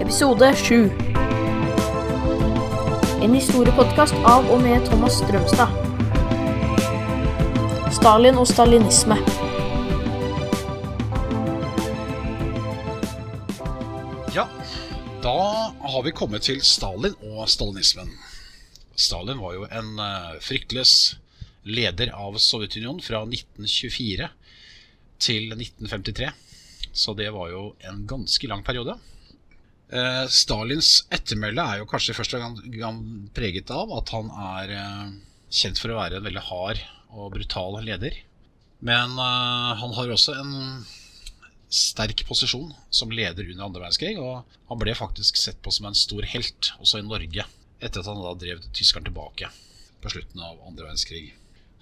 episode 7. En historiepodkast av og med Thomas Strømstad. Stalin og stalinisme. Ja, da har vi kommet til Stalin og stalinismen. Stalin var jo en uh, fryktløs leder av Sovjetunionen fra 1924 til 1953. Så det var jo en ganske lang periode. Eh, Stalins ettermæle er jo kanskje først og fremst preget av at han er eh, kjent for å være en veldig hard og brutal leder. Men eh, han har også en sterk posisjon som leder under andre verdenskrig, og han ble faktisk sett på som en stor helt også i Norge etter at han da drev tyskeren tilbake på slutten av andre verdenskrig.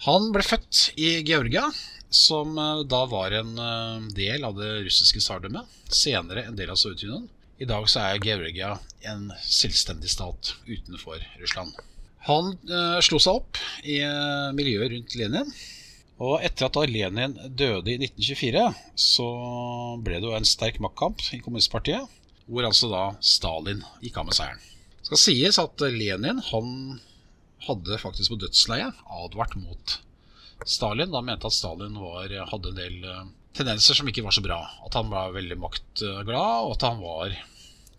Han ble født i Georgia, som da var en del av det russiske tsardømmet. Senere en del av Sovjetunionen. I dag så er Georgia en selvstendig stat utenfor Russland. Han eh, slo seg opp i eh, miljøet rundt Lenin. Og etter at Lenin døde i 1924, så ble det jo en sterk maktkamp i kommunistpartiet, hvor altså da Stalin gikk av med seieren. Det skal sies at Lenin han hadde faktisk på dødsleiet advart mot Stalin. Da mente at Stalin var, hadde en del uh, tendenser som ikke var så bra. At han var veldig maktglad, og at han var,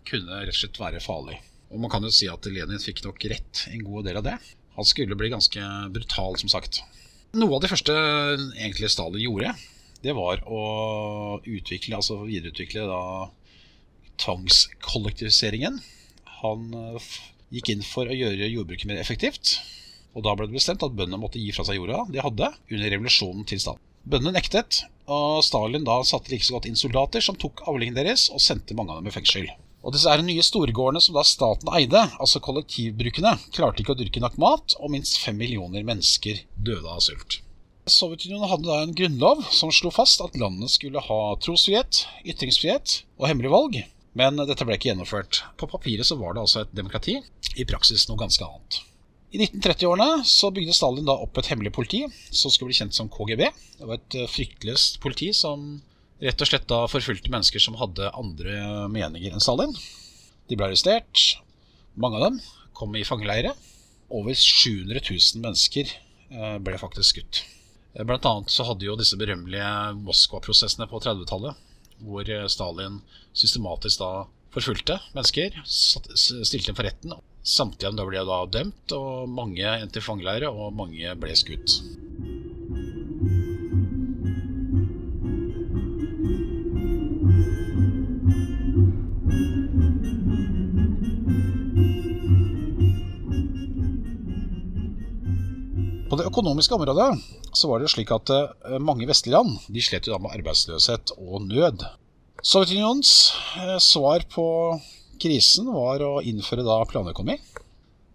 kunne rett og slett være farlig. Og man kan jo si at Lenin fikk nok rett en god del av det. Han skulle bli ganske brutal, som sagt. Noe av det første egentlig Stalin gjorde, det var å utvikle, altså videreutvikle da tvangskollektiviseringen. Han uh, gikk inn for å gjøre jordbruket mer effektivt. Og da ble det bestemt at bøndene måtte gi fra seg jorda de hadde under revolusjonen til Stalin. Bøndene nektet, og Stalin da satte like så godt inn soldater som tok avlingen deres og sendte mange av dem i fengsel. Og disse er nye storgårdene som da staten eide, altså kollektivbrukene, klarte ikke å dyrke nok mat, og minst fem millioner mennesker døde av sult. Sovjetunionen hadde da en grunnlov som slo fast at landet skulle ha trosfrihet, ytringsfrihet og hemmelig valg, men dette ble ikke gjennomført. På papiret så var det altså et demokrati, i praksis noe ganske annet. I 1930-årene så bygde Stalin da opp et hemmelig politi som skulle bli kjent som KGB. Det var et eh, fryktløst politi som rett og slett da forfulgte mennesker som hadde andre meninger enn Stalin. De ble arrestert. Mange av dem kom i fangeleire. Over 700 000 mennesker eh, ble faktisk skutt. Eh, blant annet så hadde jo disse berømmelige Moskva-prosessene på 30-tallet, hvor Stalin systematisk da forfulgte mennesker, stilte dem for retten Samtlige av dem ble da dømt, og mange endte i fangeleire, og mange ble skutt. På det økonomiske området så var det slik at eh, mange vestlige land de slet jo da med arbeidsløshet og nød. Sovjetunionens eh, svar på Krisen var å innføre da planøkonomi.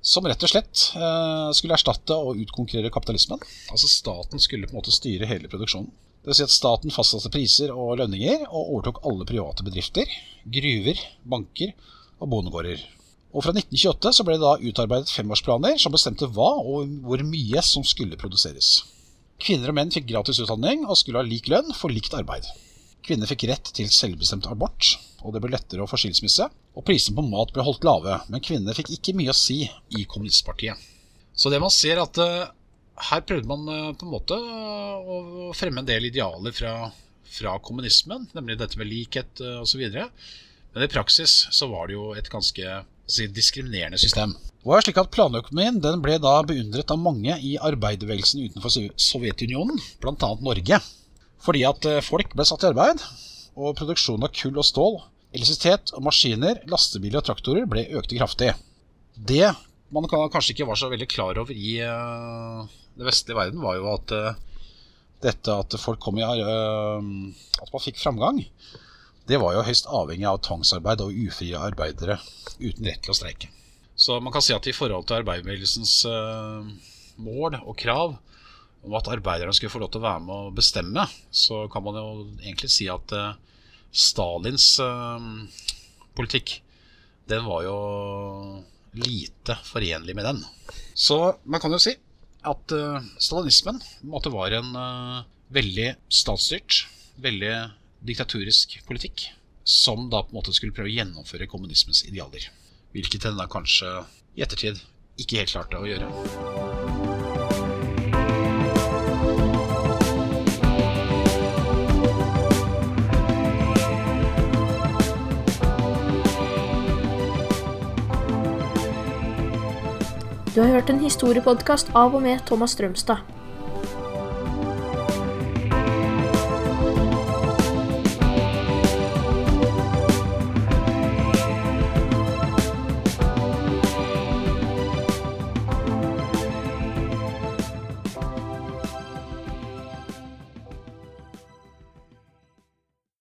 Som rett og slett eh, skulle erstatte og utkonkurrere kapitalismen. Altså Staten skulle på en måte styre hele produksjonen. Det vil si at Staten fastsatte priser og lønninger og overtok alle private bedrifter, gruver, banker og bondegårder. Og Fra 1928 så ble det da utarbeidet femårsplaner som bestemte hva og hvor mye som skulle produseres. Kvinner og menn fikk gratis utdanning og skulle ha lik lønn for likt arbeid. Kvinner fikk rett til selvbestemt abort, og det ble lettere å få skilsmisse. Og prisene på mat ble holdt lave, men kvinner fikk ikke mye å si i kommunistpartiet. Så det man ser at uh, her prøvde man uh, på en måte uh, å fremme en del idealer fra, fra kommunismen, nemlig dette med likhet osv. Men i praksis så var det jo et ganske si, diskriminerende system. Det var slik at Planøkonomien den ble da beundret av mange i arbeiderbevegelsen utenfor Sovjetunionen, bl.a. Norge. Fordi at eh, folk ble satt i arbeid, og produksjonen av kull og stål, elektrisitet og maskiner, lastebiler og traktorer ble økte kraftig. Det man kanskje ikke var så veldig klar over i uh, den vestlige verden, var jo at uh, dette at folk kom i uh, At man fikk framgang, det var jo høyst avhengig av tvangsarbeid og ufrie arbeidere uten rett til å streike. Så man kan si at i forhold til arbeiderbevegelsens mål og krav, om at arbeiderne skulle få lov til å være med og bestemme, så kan man jo egentlig si at eh, Stalins eh, politikk, den var jo lite forenlig med den. Så man kan jo si at eh, stalinismen på en måte var en veldig statsstyrt, veldig diktaturisk politikk, som da på en måte skulle prøve å gjennomføre kommunismens idealer. Hvilket den da kanskje i ettertid ikke helt klarte å gjøre. Du har hørt en historiepodkast av og med Thomas Strømstad.